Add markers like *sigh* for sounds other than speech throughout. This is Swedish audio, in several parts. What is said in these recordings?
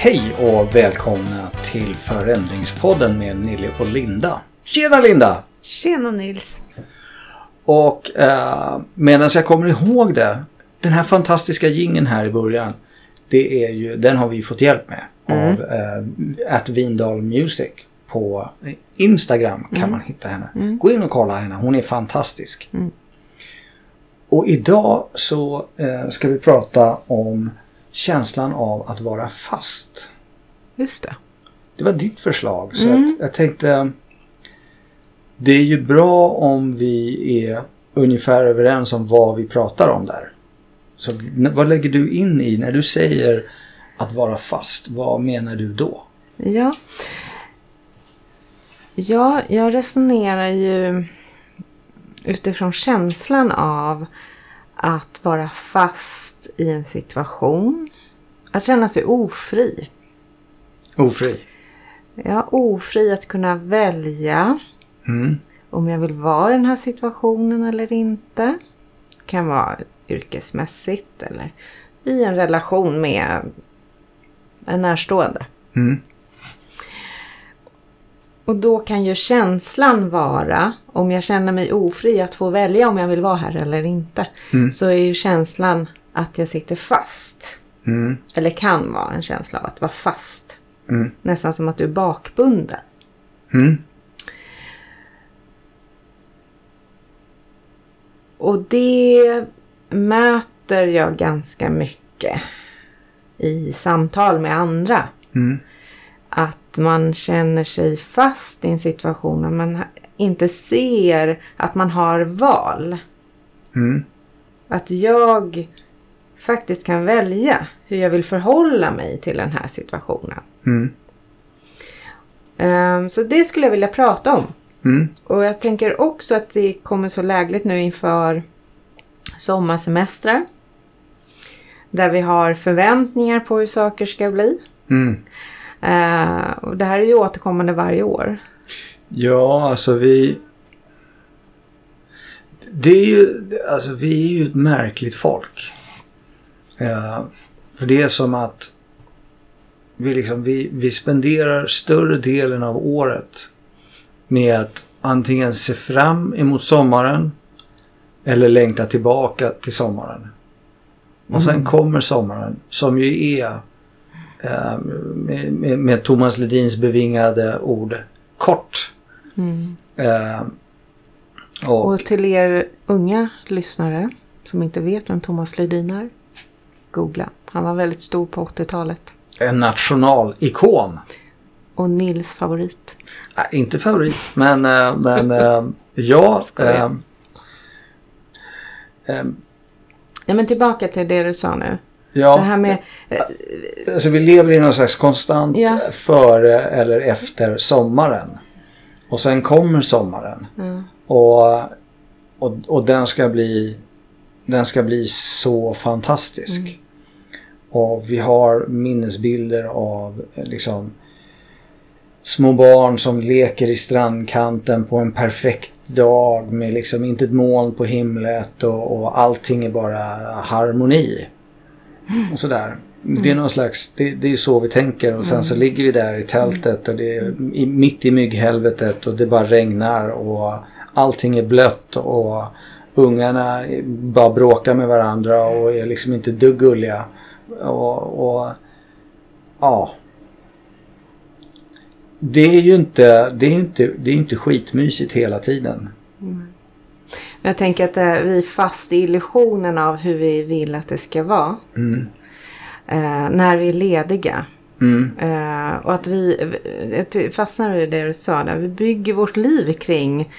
Hej och välkomna till Förändringspodden med Nilly och Linda. Tjena Linda! Tjena Nils! Och eh, medan jag kommer ihåg det, den här fantastiska gingen här i början, det är ju, den har vi fått hjälp med Mm. av eh, at Vindal Music på Instagram kan Mm. man hitta henne. Gå in och kolla henne, hon är fantastisk. Mm. Och idag så eh, ska vi prata om känslan av att vara fast. Just det. Det var ditt förslag. Så Mm. jag tänkte det är ju bra om vi är ungefär överens om vad vi pratar om där. Så vad lägger du in i när du säger att vara fast? Vad menar du då? Ja. ja, jag resonerar ju utifrån känslan av att vara fast i en situation. Att känna sig ofri. Ofri. Ja, ofri att kunna välja Mm. om jag vill vara i den här situationen eller inte. kan vara yrkesmässigt eller i en relation med en närstående. Mm. Och då kan ju känslan vara, om jag känner mig ofri att få välja om jag vill vara här eller inte, Mm. så är ju känslan att jag sitter fast. Mm. Eller kan vara en känsla av att vara fast. Mm. Nästan som att du är bakbunden. Mm. Och det möter jag ganska mycket i samtal med andra. Mm. Att man känner sig fast i en situation och man inte ser att man har val. Mm. Att jag faktiskt kan välja hur jag vill förhålla mig till den här situationen. Mm. Ehm, Så det skulle jag vilja prata om. Mm. Och jag tänker också att det kommer så lägligt nu inför sommarsemestrar. Där vi har förväntningar på hur saker ska bli. Mm. Eh, och det här är ju återkommande varje år. Ja, alltså vi... Det är ju, alltså vi är ju ett märkligt folk. Eh, för det är som att vi, liksom, vi, vi spenderar större delen av året med att antingen se fram emot sommaren eller längta tillbaka till sommaren. Och sen kommer sommaren som ju är med, med, med Thomas Ledins bevingade ord kort. Eh, och, Och till er unga lyssnare som inte vet vem Thomas Ledin är. Googla. Han var väldigt stor på 80-talet. en nationalikon. Och Nils favorit. Nej, inte favorit, men, eh, men eh, ja. *laughs* Eh, eh, Ja, men tillbaka till det du sa nu. Ja, Det här med... eh, alltså vi lever i någon slags konstant Ja. före eller efter sommaren. Och sen kommer sommaren. Ja. Och, och, och den ska bli den ska bli så fantastisk. Och vi har minnesbilder av eh, liksom små barn som leker i strandkanten på en perfekt dag med liksom inte ett moln på himlet och, och allting är bara harmoni. Och sådär. Det är någon slags, det, det är så vi tänker och sen så ligger vi där i tältet och det är i, mitt i mygghelvetet och det bara regnar och allting är blött och ungarna bara bråkar med varandra och är liksom inte dugg gulliga. Och, och ja. Det är ju inte, det är inte, det är inte skitmysigt hela tiden. Jag tänker att eh, vi är fast i illusionen av hur vi vill att det ska vara. Mm. Eh, när vi är lediga. Mm. Eh, och att vi, jag fastnar i det du sa där, vi bygger vårt liv kring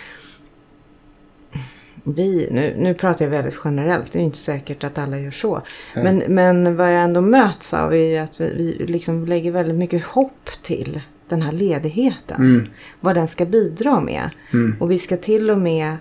vi, nu, nu pratar jag väldigt generellt, det är ju inte säkert att alla gör så. Men, men vad jag ändå möts av är ju att vi, vi liksom lägger väldigt mycket hopp till den här ledigheten. Mm. Vad den ska bidra med. Mm. Och vi ska till och med,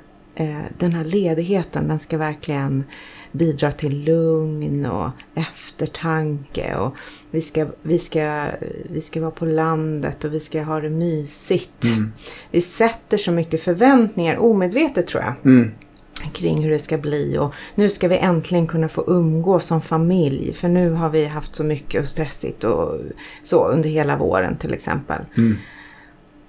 den här ledigheten, den ska verkligen bidra till lugn och eftertanke. Och vi, ska, vi, ska, vi ska vara på landet och vi ska ha det mysigt. Mm. Vi sätter så mycket förväntningar, omedvetet tror jag, Mm. kring hur det ska bli och nu ska vi äntligen kunna få umgås som familj för nu har vi haft så mycket och stressigt och så under hela våren till exempel. Mm.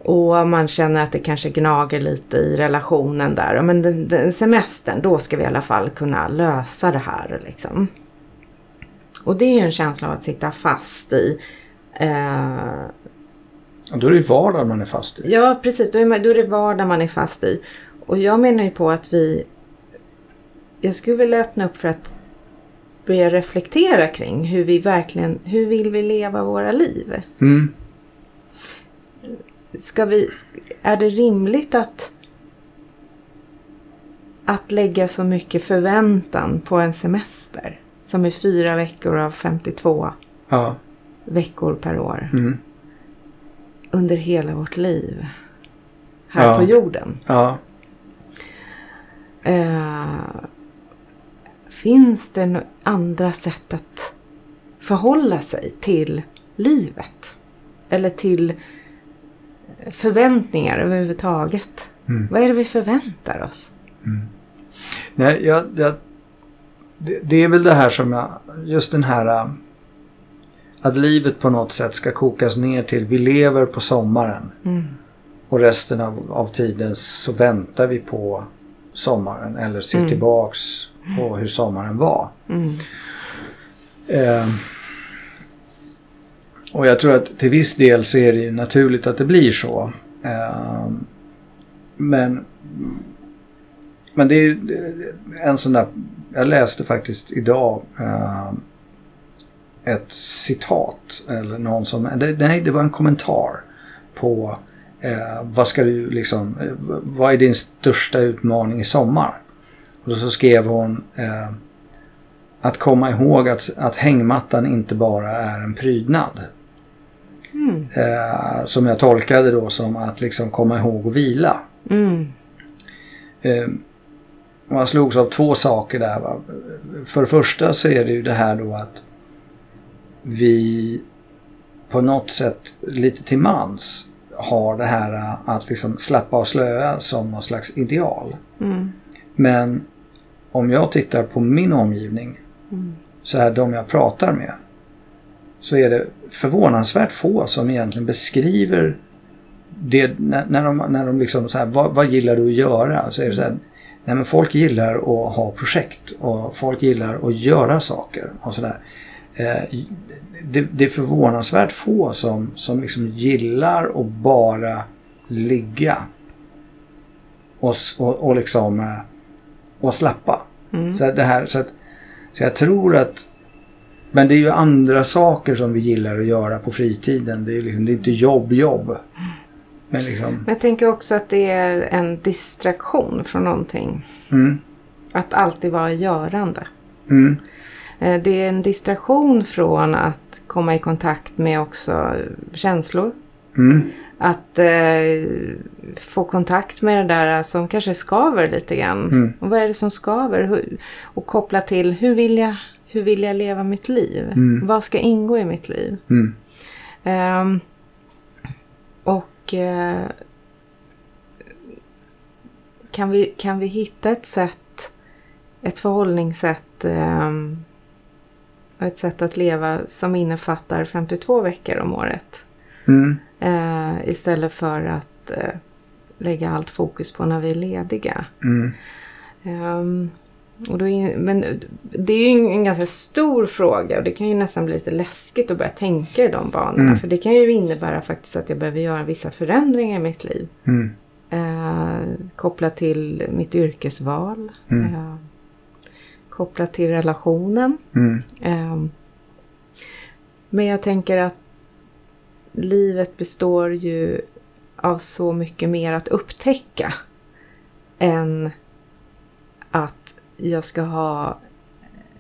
Och man känner att det kanske gnager lite i relationen där. Men den, den semestern, då ska vi i alla fall kunna lösa det här liksom. Och det är ju en känsla av att sitta fast i. Eh, då är det vardag man är fast i. ja, precis. Då är, man, då är det vardag man är fast i. Och jag menar ju på att vi... Jag skulle vilja öppna upp för att börja reflektera kring hur vi verkligen... Hur vill vi leva våra liv? Mm. Ska vi, är det rimligt att, att lägga så mycket förväntan på en semester? Som är fyra veckor av 52 Ja. veckor per år. Mm. Under hela vårt liv. Här Ja. på jorden. Ja. Eh, finns det andra sätt att förhålla sig till livet? Eller till förväntningar överhuvudtaget? Mm. Vad är det vi förväntar oss? Nej, jag, jag, det, det är väl det här som jag... Just den här... äh, Att livet på något sätt ska kokas ner till vi lever på sommaren. Mm. Och resten av, av tiden så väntar vi på sommaren. Eller ser Mm. tillbaks på hur sommaren var. Mm. Eh, och jag tror att till viss del så är det ju naturligt att det blir så. Eh, men, men det är ju en sån där, jag läste faktiskt idag eh, ett citat eller någon som, nej det var en kommentar på eh, vad ska du liksom, eh, vad är din största utmaning i sommar? Och så skrev hon eh, att komma ihåg att, att hängmattan inte bara är en prydnad. Mm. Eh, som jag tolkade då som att liksom komma ihåg att vila. Mm. Eh, man slogs av två saker där. Va? För det första så är det ju det här då att vi på något sätt lite till mans har det här eh, att liksom slappa och slöa som någon slags ideal. Mm. Men om jag tittar på min omgivning Mm. så är de jag pratar med så är det förvånansvärt få som egentligen beskriver det när, när de, när de liksom så här, vad, vad gillar du att göra? Så är det så här, nej men folk gillar att ha projekt och folk gillar att göra saker och sådär. Eh, det, det är förvånansvärt få som, som liksom gillar att bara ligga och, och, och liksom eh, och slappa. Mm. Så, det här, så, att, så jag tror att men det är ju andra saker som vi gillar att göra på fritiden. Det är, liksom, det är inte jobb, jobb. Men liksom, Men jag tänker också att det är en distraktion från någonting. mm, Att alltid vara görande. mm, Eh, Det är en distraktion från att komma i kontakt med också känslor. mm, Att eh, få kontakt med det där som kanske skaver lite grann. Mm. Och vad är det som skaver? Och koppla till hur vill jag, hur vill jag leva mitt liv? Mm. Vad ska ingå i mitt liv? mm, Ehm, och eh, kan, vi, kan vi hitta ett sätt, ett förhållningssätt ehm, och ett sätt att leva som innefattar 52 veckor om året? mm, Eh, istället för att eh, lägga allt fokus på när vi är lediga. Ehm, och då är, men det är ju en ganska stor fråga och det kan ju nästan bli lite läskigt att börja tänka i de banorna. Mm. För det kan ju innebära faktiskt att jag behöver göra vissa förändringar i mitt liv. mm, Eh, kopplat till mitt yrkesval. Mm. Eh, kopplat till relationen. mm, Eh, men jag tänker att livet består ju av så mycket mer att upptäcka än att jag ska ha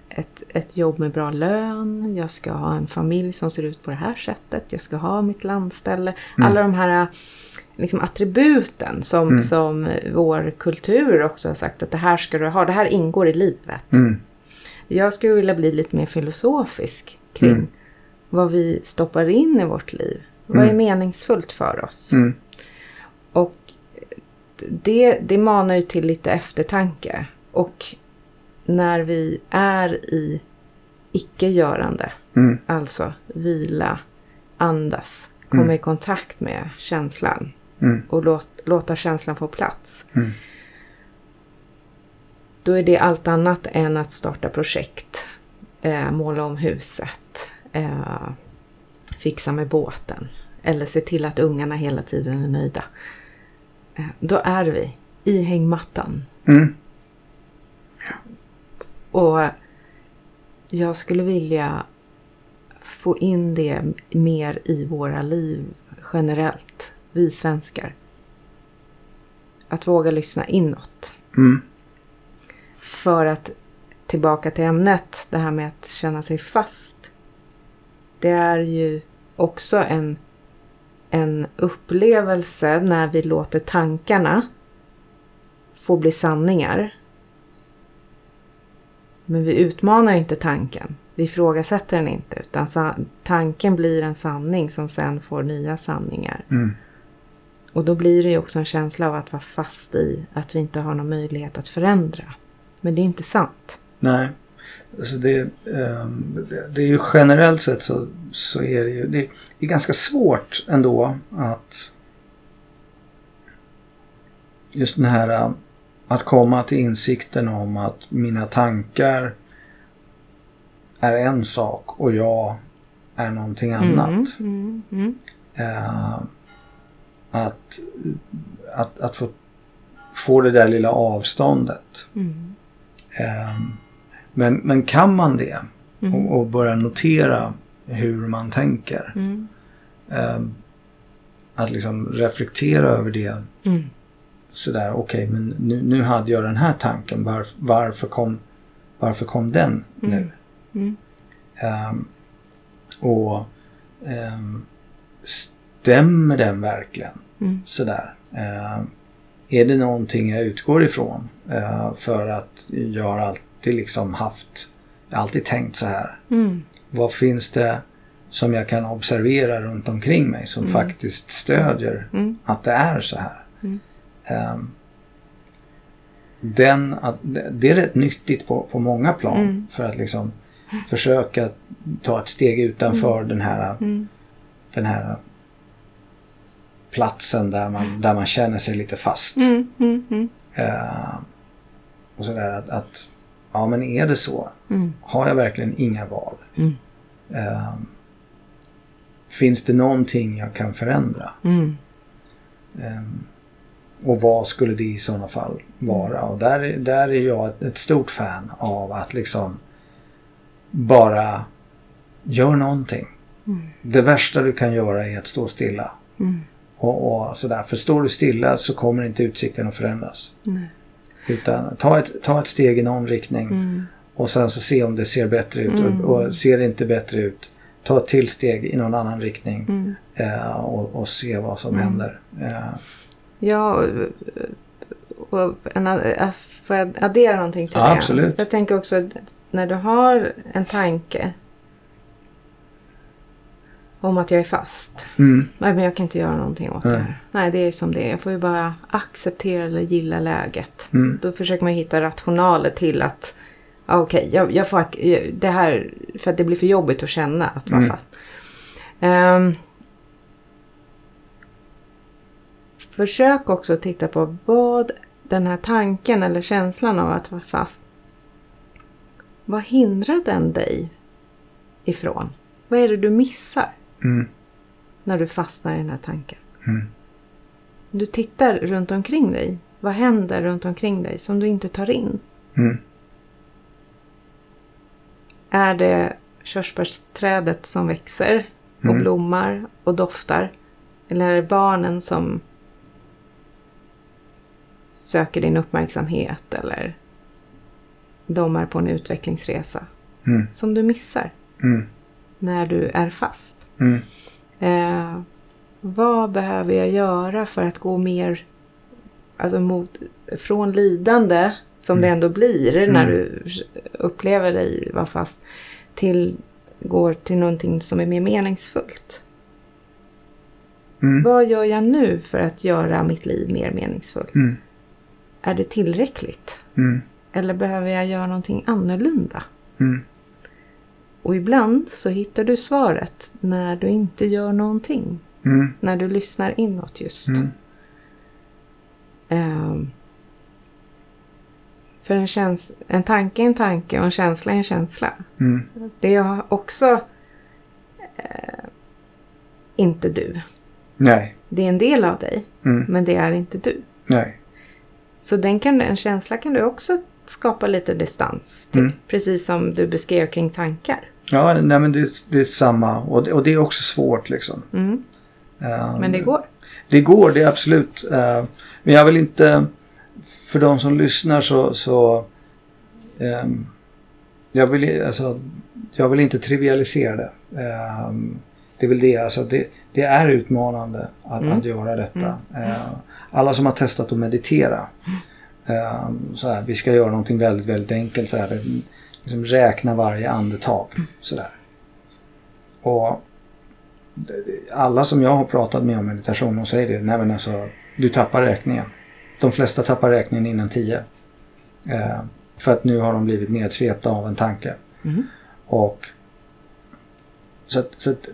ett, ett jobb med bra lön, jag ska ha en familj som ser ut på det här sättet, jag ska ha mitt landställe. Mm. Alla de här liksom, attributen som, Mm. som vår kultur också har sagt att det här ska du ha, det här ingår i livet. mm, Jag skulle vilja bli lite mer filosofisk kring Mm. vad vi stoppar in i vårt liv. Vad är Mm. meningsfullt för oss? mm, Och det, det manar ju till lite eftertanke. Och när vi är i icke-görande, Mm. alltså vila, andas, komma Mm. i kontakt med känslan Mm. och låt, låta känslan få plats. Mm. Då är det allt annat än att starta projekt, eh, måla om huset, eh, fixa med båten eller se till att ungarna hela tiden är nöjda. Eh, då är vi i hängmattan. Och jag skulle vilja få in det mer i våra liv generellt, vi svenskar. Att våga lyssna inåt. Mm. För att tillbaka till ämnet, det här med att känna sig fast. Det är ju också en, en upplevelse när vi låter tankarna få bli sanningar. Men vi utmanar inte tanken. Vi ifrågasätter den inte. Utan tanken blir en sanning som sen får nya sanningar. Mm. Och då blir det ju också en känsla av att vara fast i att vi inte har någon möjlighet att förändra. Men det är inte sant. Nej. Alltså det, ehm, det, är ju generellt sett så, så är det ju det är ganska svårt ändå att just den här att komma till insikten om att mina tankar är en sak och jag är någonting annat. Mm, mm, mm. Eh, att, att, att få, få det där lilla avståndet. Mm. Eh, men, men kan man det Mm. och, och börja notera hur man tänker. Mm. Eh, att liksom reflektera över det. Mm. Sådär, okej men nu, nu hade jag den här tanken. Varf, varför, kom, varför kom den nu? Mm. Ehm, och ehm, stämmer den verkligen? Mm. Sådär. Ehm, är det någonting jag utgår ifrån? Eh, för att jag har alltid liksom haft, jag har alltid tänkt så här. Mm. Vad finns det som jag kan observera runt omkring mig som faktiskt stödjer Mm. att det är så här? Mm. Ehm, den, det är rätt nyttigt på, på många plan Mm. för att liksom försöka ta ett steg utanför den här, Mm. den här platsen där man, där man känner sig lite fast. Mm. Mm. Mm. Eh, och sådär att, att, ja men är det så? Mm. Har jag verkligen inga val? Mm. Eh, finns det någonting jag kan förändra? Mm. Och vad skulle det i sådana fall vara? Och där, är- där är jag ett, ett stort fan av att liksom bara gör någonting. Mm. Det värsta du kan göra är att stå stilla. Mm. Och, och sådär. För står du stilla så kommer inte utsikten att förändras. Nej. Utan ta ett, ta ett steg i någon riktning Mm. och sen så se om det ser bättre ut. Mm. Och, och ser det inte bättre ut, ta ett till steg i någon annan riktning Mm. eh, och, och se vad som Mm. händer. Eh, Ja, och, en, äh, får jag addera någonting till Ja, det? absolut. Jag tänker också när du har en tanke om att jag är fast. mm, Nej, men jag kan inte göra någonting åt det Nej. här. Nej, det är som det är. Jag får ju bara acceptera eller gilla läget. mm, Då försöker man hitta rationaler till att okej, jag, jag får det här för att det blir för jobbigt att känna att vara Mm. fast. Ehm, försök också att titta på vad den här tanken eller känslan av att vara fast. Vad hindrar den dig ifrån? Vad är det du missar mm, när du fastnar i den här tanken? mm, Du tittar runt omkring dig. Vad händer runt omkring dig som du inte tar in? mm, Är det körsbärsträdet som växer och Mm. blommar och doftar? Eller är det barnen som söker din uppmärksamhet eller de är på en utvecklingsresa mm, som du missar mm, när du är fast? mm, Eh, vad behöver jag göra för att gå mer alltså mot, från lidande, som det ändå blir när Mm. du upplever dig vara fast, till går till någonting som är mer meningsfullt. mm, Vad gör jag nu för att göra mitt liv mer meningsfullt? Är det tillräckligt? mm, Eller behöver jag göra någonting annorlunda? Mm. Och ibland så hittar du svaret när du inte gör någonting. Mm. När du lyssnar inåt just. Ehm, för en, käns- en tanke är en tanke och en känsla är en känsla. Mm. Det är också eh, inte du. Nej. Det är en del av dig, Mm. men det är inte du. Nej. Så den kan, en känsla kan du också skapa lite distans till. Mm. Precis som du beskrev kring tankar. Ja, nej men det, det är samma. Och det, och det är också svårt liksom. Mm. Eh, Men det går. Det går, det absolut. Eh, men jag vill inte, för de som lyssnar så, så ehm, jag, vill, alltså, jag vill inte trivialisera det. Ehm, det är väl det, alltså det, det är utmanande att, Mm. att göra detta. Eh, alla som har testat att meditera, ehm, så här, vi ska göra någonting väldigt, väldigt enkelt. Så här, liksom räkna varje andetag. Sådär. Och det- det- alla som jag har pratat med om meditation, de säger det. Nej men alltså, du tappar räkningen. De flesta tappar räkningen innan tio. Eh, för att nu har de blivit nedsvepta av en tanke. Mm. Och, så att, så att,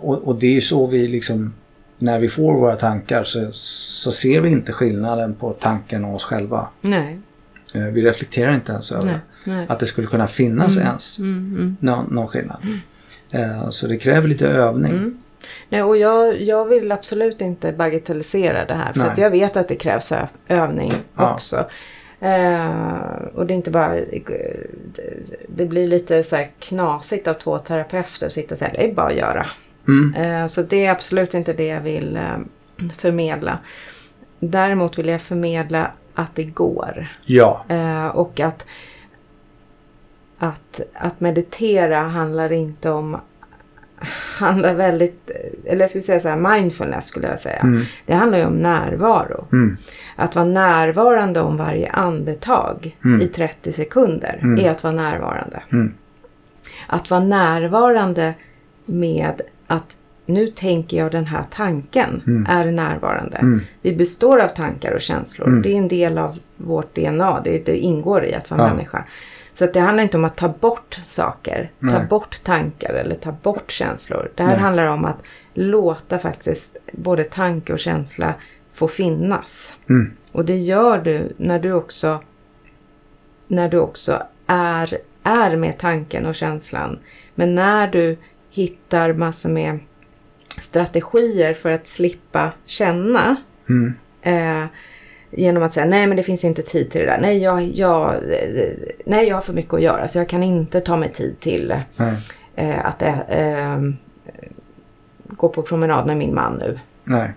och, och det är ju så vi liksom, när vi får våra tankar så, så ser vi inte skillnaden på tanken och oss själva. Nej. Eh, vi reflekterar inte ens över Nej. Nej. att det skulle kunna finnas ens Mm, mm. någon, någon skillnad. Eh, så det kräver lite övning. Mm. Nej, och jag, jag vill absolut inte bagatellisera det här. För att jag vet att det krävs övning Ja. också. Eh, och det är inte bara... Det, blir lite så knasigt av två terapeuter att sitta och säga det är bara att göra. Mm. Eh, så det är absolut inte det jag vill eh, förmedla. Däremot vill jag förmedla att det går. Ja. Och att, att, att meditera handlar inte om... Handlar väldigt... Eller jag skulle säga så här, mindfulness skulle jag säga. Mm. Det handlar ju om närvaro. Mm. Att vara närvarande om varje andetag Mm. i 30 sekunder Mm. är att vara närvarande. Mm. Att vara närvarande med att nu tänker jag den här tanken Mm. är närvarande. Mm. Vi består av tankar och känslor. Mm. Det är en del av vårt DNA. Det, det ingår i att vara Ja. människa. Så att det handlar inte om att ta bort saker, ta Nej. bort tankar eller ta bort känslor. Det här Nej. handlar om att låta faktiskt både tanke och känsla få finnas. Mm. Och det gör du när du också, när du också är, är med tanken och känslan. Men när du hittar massor med strategier för att slippa känna Mm. eh, genom att säga nej men det finns inte tid till det där. Nej jag, jag, nej, jag har för mycket att göra så jag kan inte ta mig tid till eh, att eh, gå på promenad med min man nu. Nej.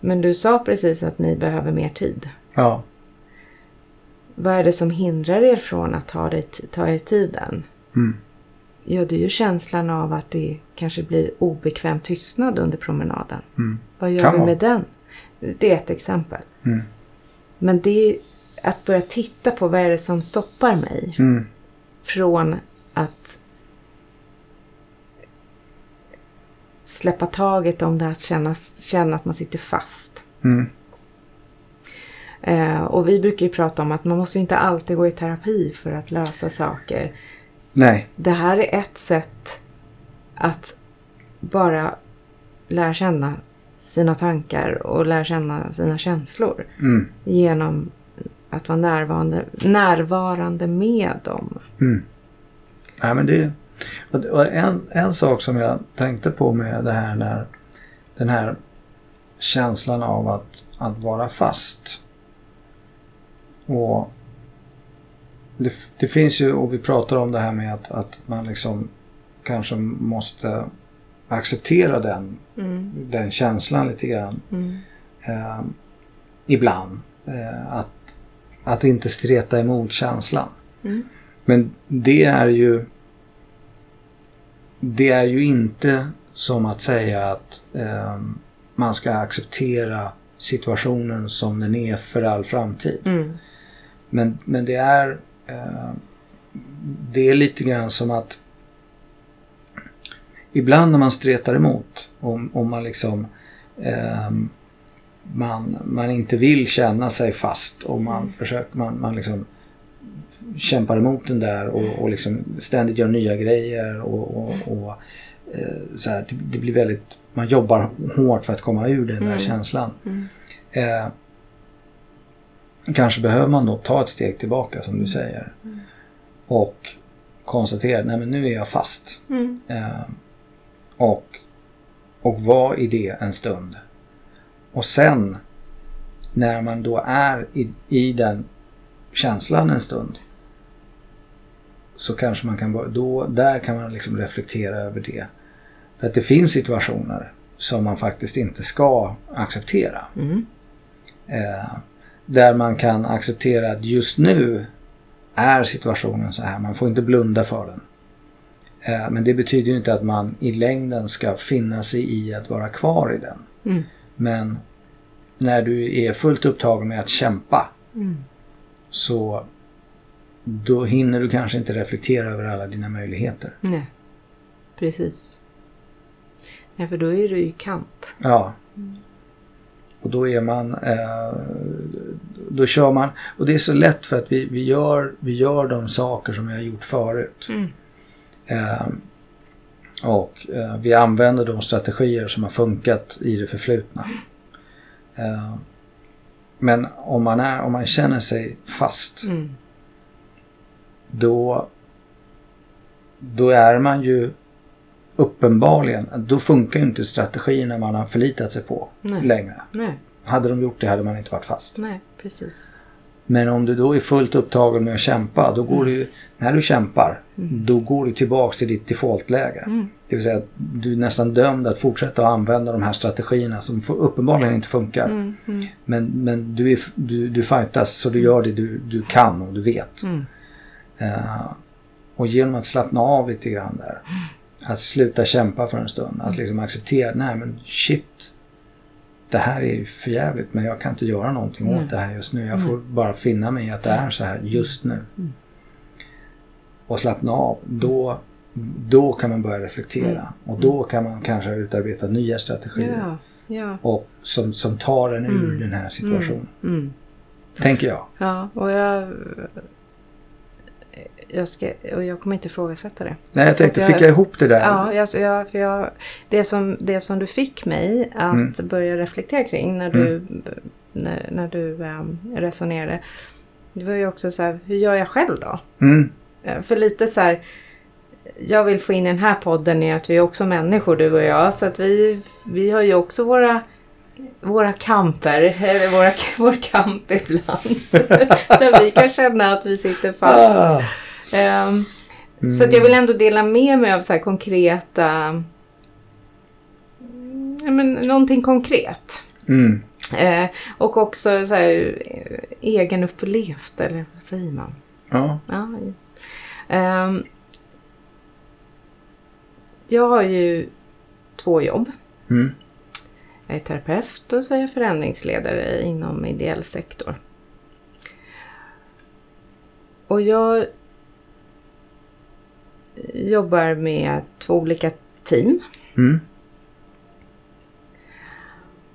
Men du sa precis att ni behöver mer tid. Ja. Vad är det som hindrar er från att ta, det, ta er tiden? Mm. Ja, det är ju känslan av att det kanske blir obekväm tystnad under promenaden. Mm. Vad gör Kan vi med den? Det är ett exempel. Mm. Men det är att börja titta på vad är det som stoppar mig Mm. från att släppa taget om det att känna, känna att man sitter fast. Mm. Eh, och vi brukar ju prata om att man måste inte alltid gå i terapi för att lösa saker. Nej. Det här är ett sätt att bara lära känna sina tankar och lära känna sina känslor Mm. genom att vara närvarande, närvarande med dem. Mm. Nej, men det, och en, en sak som jag tänkte på med det här när den här känslan av att, att vara fast. Och det, det finns ju, och vi pratar om det här med att, att man liksom kanske måste acceptera den, Mm, den känslan lite grann. mm, Eh, ibland. Eh, att, att inte streta emot känslan. mm, Men det är ju det är ju inte som att säga att eh, man ska acceptera situationen som den är för all framtid. mm, Men, men det är eh, det är lite grann som att ibland när man stretar emot om, om man liksom ehm, man, man inte vill känna sig fast och man försöker, man, man liksom kämpar emot den där och, och liksom ständigt gör nya grejer och, och, och eh, så här, det, det, blir väldigt, man jobbar hårt för att komma ur den där Mm. känslan. Mm. Eh, kanske behöver man då ta ett steg tillbaka som du säger. Och konstatera, nej men nu är jag fast. Mm. Eh, och, och var i det en stund. Och sen när man då är i, i den känslan en stund så kanske man kan bara, då, där kan man liksom reflektera över det. För att det finns situationer som man faktiskt inte ska acceptera. Mm. Eh, där man kan acceptera att just nu är situationen så här. Man får inte blunda för den. Eh, men det betyder ju inte att man i längden ska finna sig i att vara kvar i den. Mm. Men när du är fullt upptagen med att kämpa Mm. så då hinner du kanske inte reflektera över alla dina möjligheter. Nej, precis. Nej, för då är du i kamp. Ja. Och då är man... Eh, då kör man... Och det är så lätt för att vi, vi, gör, vi gör de saker som vi har gjort förut. Mm. Eh, och eh, vi använder de strategier som har funkat i det förflutna. Eh, men om man, är, om man känner sig fast Mm. då, då är man ju uppenbarligen, då funkar ju inte strategierna man har förlitat sig på Nej. längre. Nej, Hade de gjort det hade man inte varit fast. nej, precis. Men om du då är fullt upptagen med att kämpa, då går du, när du kämpar, då går du tillbaks till ditt defaultläge. Mm. Det vill säga att du är nästan dömd att fortsätta att använda de här strategierna som uppenbarligen inte funkar. Mm. Mm. Men, men du, är, du, du fightas så du gör det du, du kan och du vet. Mm. Eh, och genom att slappna av lite grann där. Att sluta kämpa för en stund. Att liksom acceptera, nej men shit. Det här är för jävligt men jag kan inte göra någonting Nej. åt det här just nu. Jag får bara finna mig i att det är så här just nu. Mm. Och slappna av. Då, då kan man börja reflektera. Mm. Och då kan man kanske utarbeta nya strategier. Ja, ja. Och som, som tar en ur Mm. den här situationen. Mm. Tänker jag. Ja, och jag... Jag, ska, och jag kommer inte ifrågasätta det. Nej, jag tänkte, jag- fick jag ihop det där? Ja, jag, jag, för jag, det, som, det som du fick mig att Mm. börja reflektera kring när du, när, när du um, resonerade. Det var ju också så här, hur gör jag själv då? Mm. Eh, För lite så här, jag vill få in i den här podden är att vi är också människor du och jag. Så att vi, vi har ju också våra, våra kamper, eller våra, *laughs* vår kamp ibland. *laughs* där vi kan känna att vi sitter fast. Ehm, Så att jag vill ändå dela med mig av så här konkreta... mm, Men, någonting konkret. Mm. Eh, och också så här, eh, egenupplevt, eller vad säger man? Ja. Ja. Ehm, jag har ju två jobb. Mm. Jag är terapeut och så är jag förändringsledare inom ideell sektor. Och jag jobbar med två olika team. Mm.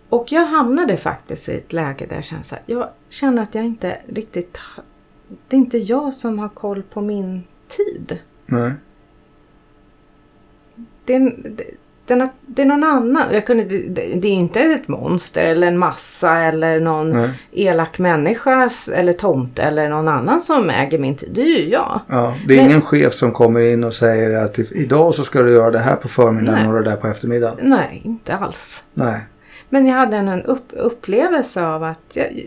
Och jag hamnade faktiskt i ett läge där jag kände här, jag känner att jag inte riktigt... Det är inte jag som har koll på min tid. Nej. Det det, den har, det är någon annan. Jag kunde, det, det är inte ett monster eller en massa eller någon Nej. elak människa eller tomte eller någon annan som äger min tid. Det är ju jag. Ja, det är Men- ingen chef som kommer in och säger att idag så ska du göra det här på förmiddagen Nej. och det där på eftermiddagen. Nej, inte alls. Nej. Men jag hade en, upp, upplevelse av att jag,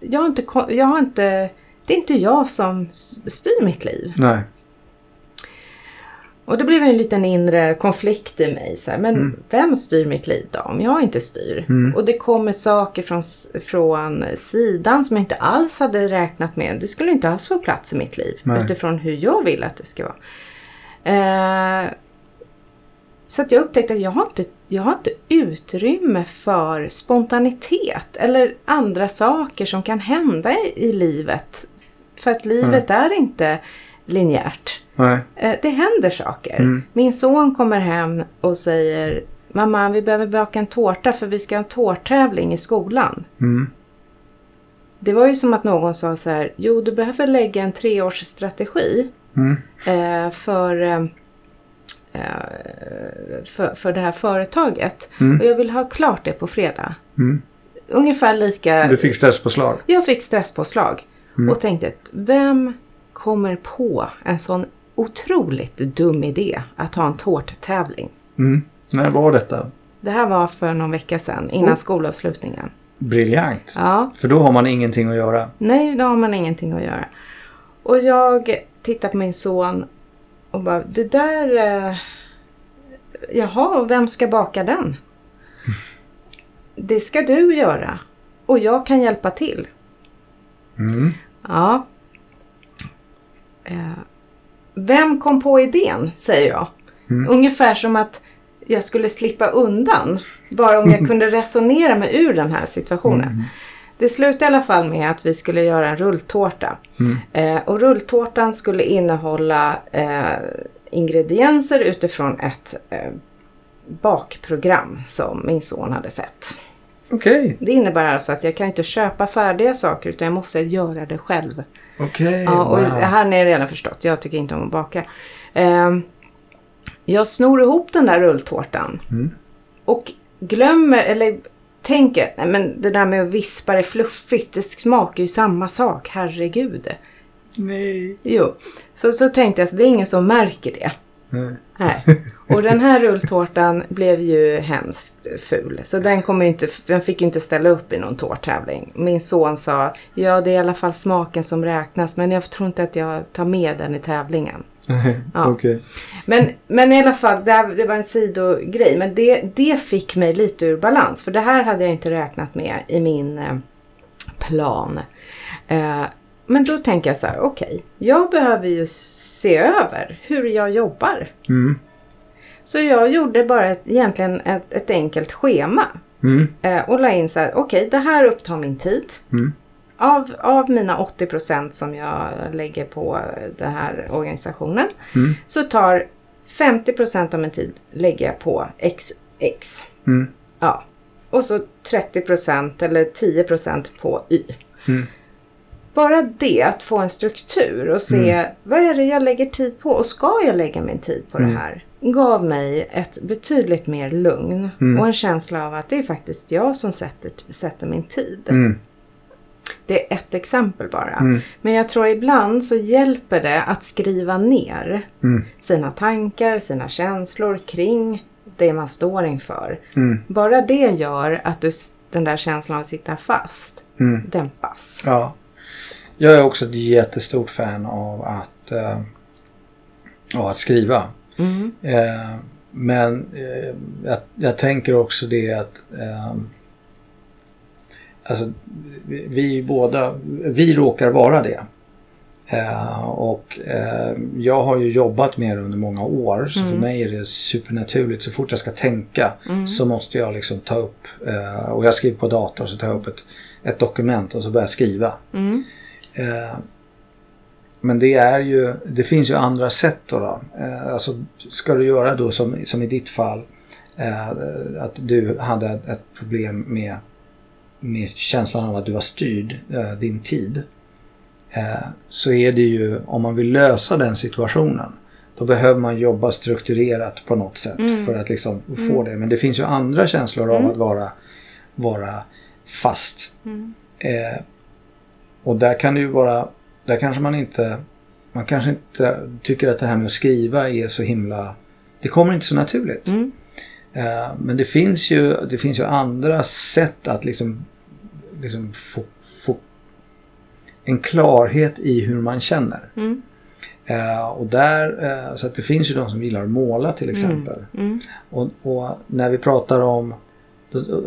jag, har inte, jag har inte... Det är inte jag som styr mitt liv. Nej. Och det blev en liten inre konflikt i mig. Så här, men vem styr mitt liv då? Om jag inte styr. Mm. Och det kommer saker från, från sidan som jag inte alls hade räknat med. Det skulle inte alls få plats i mitt liv. Nej. Utifrån hur jag vill att det ska vara. Eh, så att jag upptäckte att jag har, inte, jag har inte utrymme för spontanitet. Eller andra saker som kan hända i, i livet. För att livet är inte linjärt. Nej. Eh, Det händer saker. Mm. Min son kommer hem och säger Mamma, vi behöver baka en tårta för vi ska ha en tårttävling i skolan. Mm. Det var ju som att någon sa så här, jo du behöver lägga en treårsstrategi Mm. eh, för, eh, eh, för, för det här företaget. Mm. Och jag vill ha klart det på fredag. Mm. Ungefär lika... Du fick stresspåslag. Jag fick stresspåslag Mm. och tänkte, vem kommer på en sån otroligt dum idé att ha en tårttävling? Mm. När var detta? Det här var för någon vecka sedan, innan Oh. skolavslutningen. Briljant. Ja, För då har man ingenting att göra. nej, då har man ingenting att göra. Och jag tittar på min son och bara, det där... Eh, jaha, vem ska baka den? Det ska du göra. Och jag kan hjälpa till. Mm. Ja. Eh, vem kom på idén, säger jag. Mm. Ungefär som att jag skulle slippa undan. Bara om jag kunde resonera mig ur den här situationen. Det slutade i alla fall med att vi skulle göra en rulltårta. Eh, och rulltårtan skulle innehålla eh, ingredienser utifrån ett eh, bakprogram som min son hade sett. Okej. Det innebär alltså att jag kan inte köpa färdiga saker utan jag måste göra det själv. Okej. Ja, och wow. har ni redan förstått. Jag tycker inte om att baka. Ehm, jag snor ihop den där rulltårtan. Mm. Och glömmer, eller tänker, nej men det där med att vispa det fluffigt, det smakar ju samma sak, herregud. Nej. Jo, så, så tänkte jag, så det är ingen som märker det. Nej. Nej. *laughs* Och den här rulltårtan blev ju hemskt ful. Så den, ju inte, den fick ju inte ställa upp i någon tårttävling. Min son sa, ja det är i alla fall smaken som räknas men jag tror inte att jag tar med den i tävlingen. Ja. Okej. Men, men i alla fall, det, här, det var en sidogrej. Men det, det fick mig lite ur balans. För det här hade jag inte räknat med i min eh, plan. Eh, men då tänker jag så här, okej. jag behöver ju se över hur jag jobbar. Mm. Så jag gjorde bara ett, egentligen ett, ett enkelt schema. Mm. Eh, och la in så här, okej det här upptar min tid. Mm. Av, av mina 80% som jag lägger på den här organisationen Mm. så tar 50% av min tid lägger jag på XX. Mm. Ja. Och så 30% eller 10% på Y. Mm. Bara det, att få en struktur och se Mm. vad är det jag lägger tid på och ska jag lägga min tid på Mm. det här? Gav mig ett betydligt mer lugn Mm. och en känsla av att det är faktiskt jag som sätter, sätter min tid. Mm. Det är ett exempel bara. Mm. Men jag tror ibland så hjälper det att skriva ner Mm. sina tankar, sina känslor kring det man står inför. Mm. Bara det gör att du, den där känslan av att sitta fast Mm. dämpas. Ja. Jag är också ett jättestort fan av att, eh, av att skriva. Mm. Eh, men eh, jag, jag tänker också det att eh, alltså, vi, vi båda, vi råkar vara det. Eh, och eh, jag har ju jobbat med det under många år så för Mm. mig är det supernaturligt. Så fort jag ska tänka Mm. så måste jag liksom ta upp eh, och jag skriver på dator så tar jag upp ett, ett dokument och så börjar jag skriva. Mm. Men det är ju, det finns ju andra sätt då. då. Eh, alltså, ska du göra då som, som i ditt fall, eh, att du hade ett problem med, med känslan av att du var styrd, eh, din tid. Så är det ju, om man vill lösa den situationen, då behöver man jobba strukturerat på något sätt Mm. för att liksom få det. Men det finns ju andra känslor av Mm. att vara, vara fast. Mm. Och där kan det ju vara, där kanske man inte, man kanske inte tycker att det här med att skriva är så himla, det kommer inte så naturligt. Mm. Eh, men det finns ju, det finns ju andra sätt att liksom, liksom få, få en klarhet i hur man känner. Mm. Eh, och där, eh, så att det finns ju de som gillar att måla till exempel. Mm. Och, och när vi pratar om,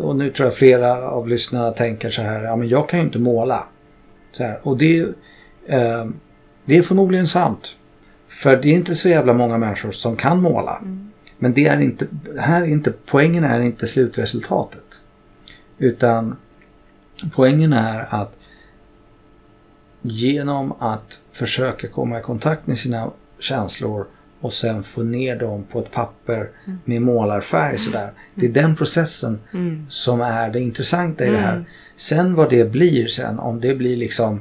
och nu tror jag flera av lyssnarna tänker så här, ja men jag kan ju inte måla. Så här, och det, eh, det är förmodligen sant. För det är inte så jävla många människor som kan måla. Mm. Men det är inte, här är inte, poängen är inte slutresultatet. Utan poängen är att genom att försöka komma i kontakt med sina känslor och sen få ner dem på ett papper med målarfärg sådär. Det är den processen Mm. som är det intressanta i det här. Sen vad det blir sen, om det blir liksom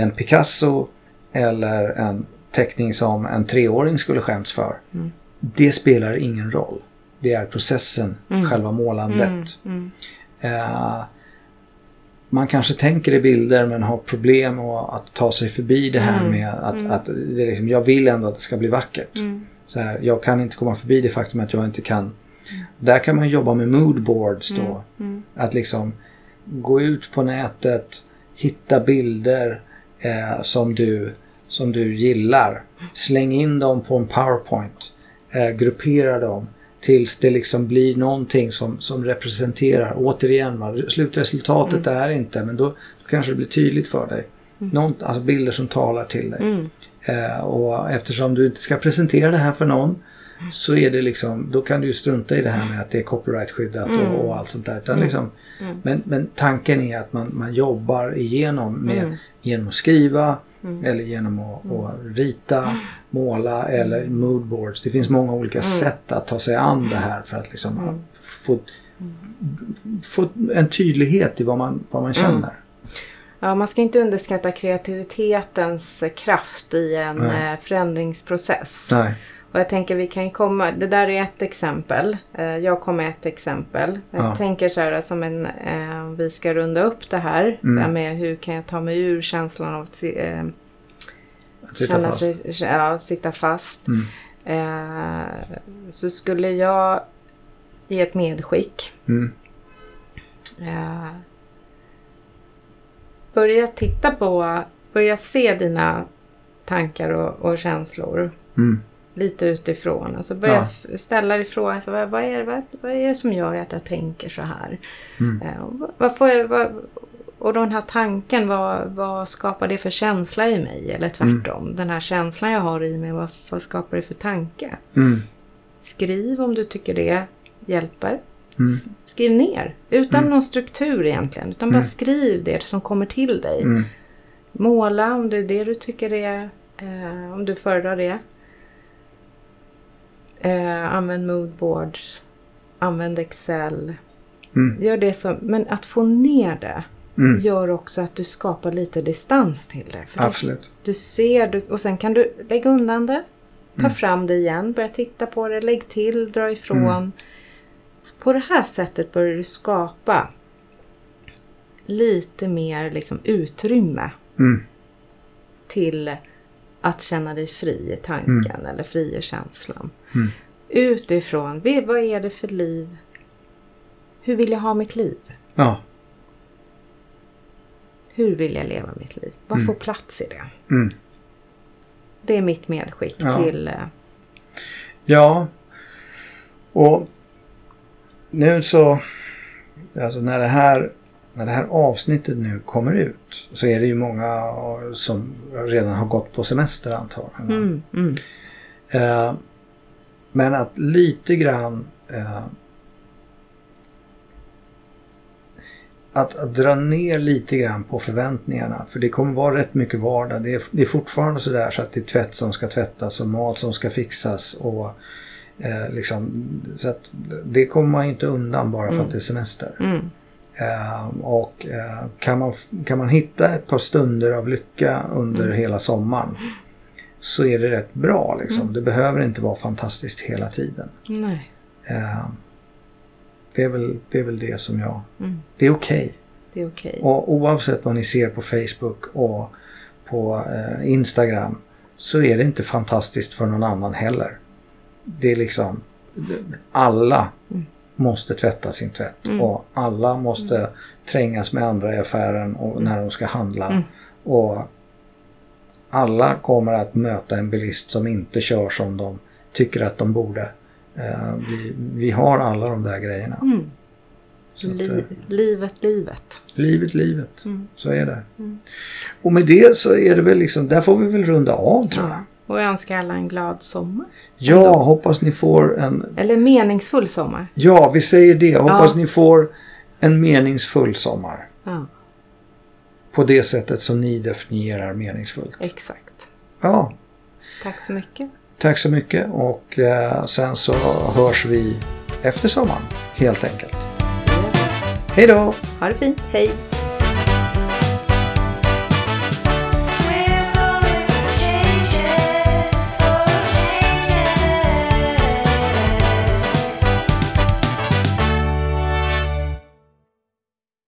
en Picasso eller en teckning som en treåring skulle skämts för. Mm. Det spelar ingen roll. Det är processen, själva målandet. Mm. Eh, man kanske tänker i bilder men har problem och att ta sig förbi det här med att, att det är liksom, jag vill ändå att det ska bli vackert. Mm. Så här, jag kan inte komma förbi det faktum att jag inte kan. Där kan man jobba med moodboards då. Mm. Att liksom gå ut på nätet, hitta bilder eh, som, du, som du gillar. Släng in dem på en powerpoint. Eh, gruppera dem tills det liksom blir någonting som, som representerar, återigen, va, slutresultatet är inte, men då, då kanske det blir tydligt för dig. Någon, alltså bilder som talar till dig. Mm. Eh, och eftersom du inte ska presentera det här för någon så är det liksom, då kan du ju strunta i det här med att det är copyrightskyddat och, och allt sånt där. Utan liksom, men, men tanken är att man, man jobbar igenom med, genom att skriva eller genom att, att rita, *gasps* måla eller moodboards. Det finns många olika sätt att ta sig an det här för att liksom få, få en tydlighet i vad man, vad man känner. Ja, man ska inte underskatta kreativitetens kraft i en Nej. eh, förändringsprocess. Nej. Och jag tänker vi kan komma, det där är ett exempel. Eh, Jag kommer med ett exempel. Jag Ja. tänker så här som en, eh, vi ska runda upp det här. Så här med hur kan jag ta mig ur känslan av att eh, Att sitta känna fast. sig, ja, sitta fast. Mm. Eh, så skulle jag ge ett medskick. Mm. Eh, börja titta på, börja se dina tankar och, och känslor Mm. Lite utifrån. Alltså börja Ja. ställa dig frågan, alltså, vad, vad, är, det- vad, vad är det som gör att jag tänker så här? Mm. Och vad, får jag, vad, och den här tanken, vad, vad skapar det för känsla i mig? Eller tvärtom, den här känslan jag har i mig, vad, vad skapar det för tanke? Mm. Skriv om du tycker det hjälper. Mm. Skriv ner, utan någon struktur egentligen. Utan bara Mm. skriv det som kommer till dig. Mm. Måla om det är det du tycker är, eh, om du föredrar det. Eh, använd moodboards. Använd Excel. Mm. Gör det som, men att få ner det Mm. gör också att du skapar lite distans till det. För Absolut. Du ser, du, och sen kan du lägga undan det. Ta Mm. fram det igen, börja titta på det, lägg till, dra ifrån. På det här sättet börjar du skapa lite mer liksom, utrymme Mm. till att känna dig fri i tanken eller fri i känslan. Mm. Utifrån, vad är det för liv? Hur vill jag ha mitt liv? Ja. Hur vill jag leva mitt liv? Vad får plats i det? Mm. Det är mitt medskick Ja. till... eh, Ja. Och nu så, alltså när det här, när det här avsnittet nu kommer ut så är det ju många som redan har gått på semester antagligen. Mm, mm, Eh, men att lite grann eh, att, att dra ner lite grann på förväntningarna. För det kommer vara rätt mycket vardag. Det är, det är fortfarande sådär så att det är tvätt som ska tvättas och mat som ska fixas. Och, eh, liksom, så att det kommer man inte undan bara för att det är semester. Mm, Eh, och eh, kan, man, kan man hitta ett par stunder av lycka under hela sommaren så är det rätt bra. Liksom. Det behöver inte vara fantastiskt hela tiden. nej. Eh, det, är väl, det är väl det som jag... Mm. Det är okej. Är okej. Och oavsett vad ni ser på Facebook och på eh, Instagram så är det inte fantastiskt för någon annan heller. Det är liksom alla måste tvätta sin tvätt och alla måste trängas med andra i affären och när de ska handla. Och alla kommer att möta en bilist som inte kör som de tycker att de borde. Eh, vi, vi har alla de där grejerna. Mm. Så att, eh, Liv, livet, livet. Livet, livet. Mm. Så är det. Och med det så är det väl liksom, där får vi väl runda av tror jag. Och jag önskar alla en glad sommar. Ja, hoppas ni får en, Eller en meningsfull sommar. ja vi säger det, hoppas Ja. ni får en meningsfull sommar. Ja, På det sättet som ni definierar meningsfullt. exakt. Ja, Tack så mycket. tack så mycket och eh, sen så hörs vi efter sommaren helt enkelt. Hej då! Ha det fint, hej!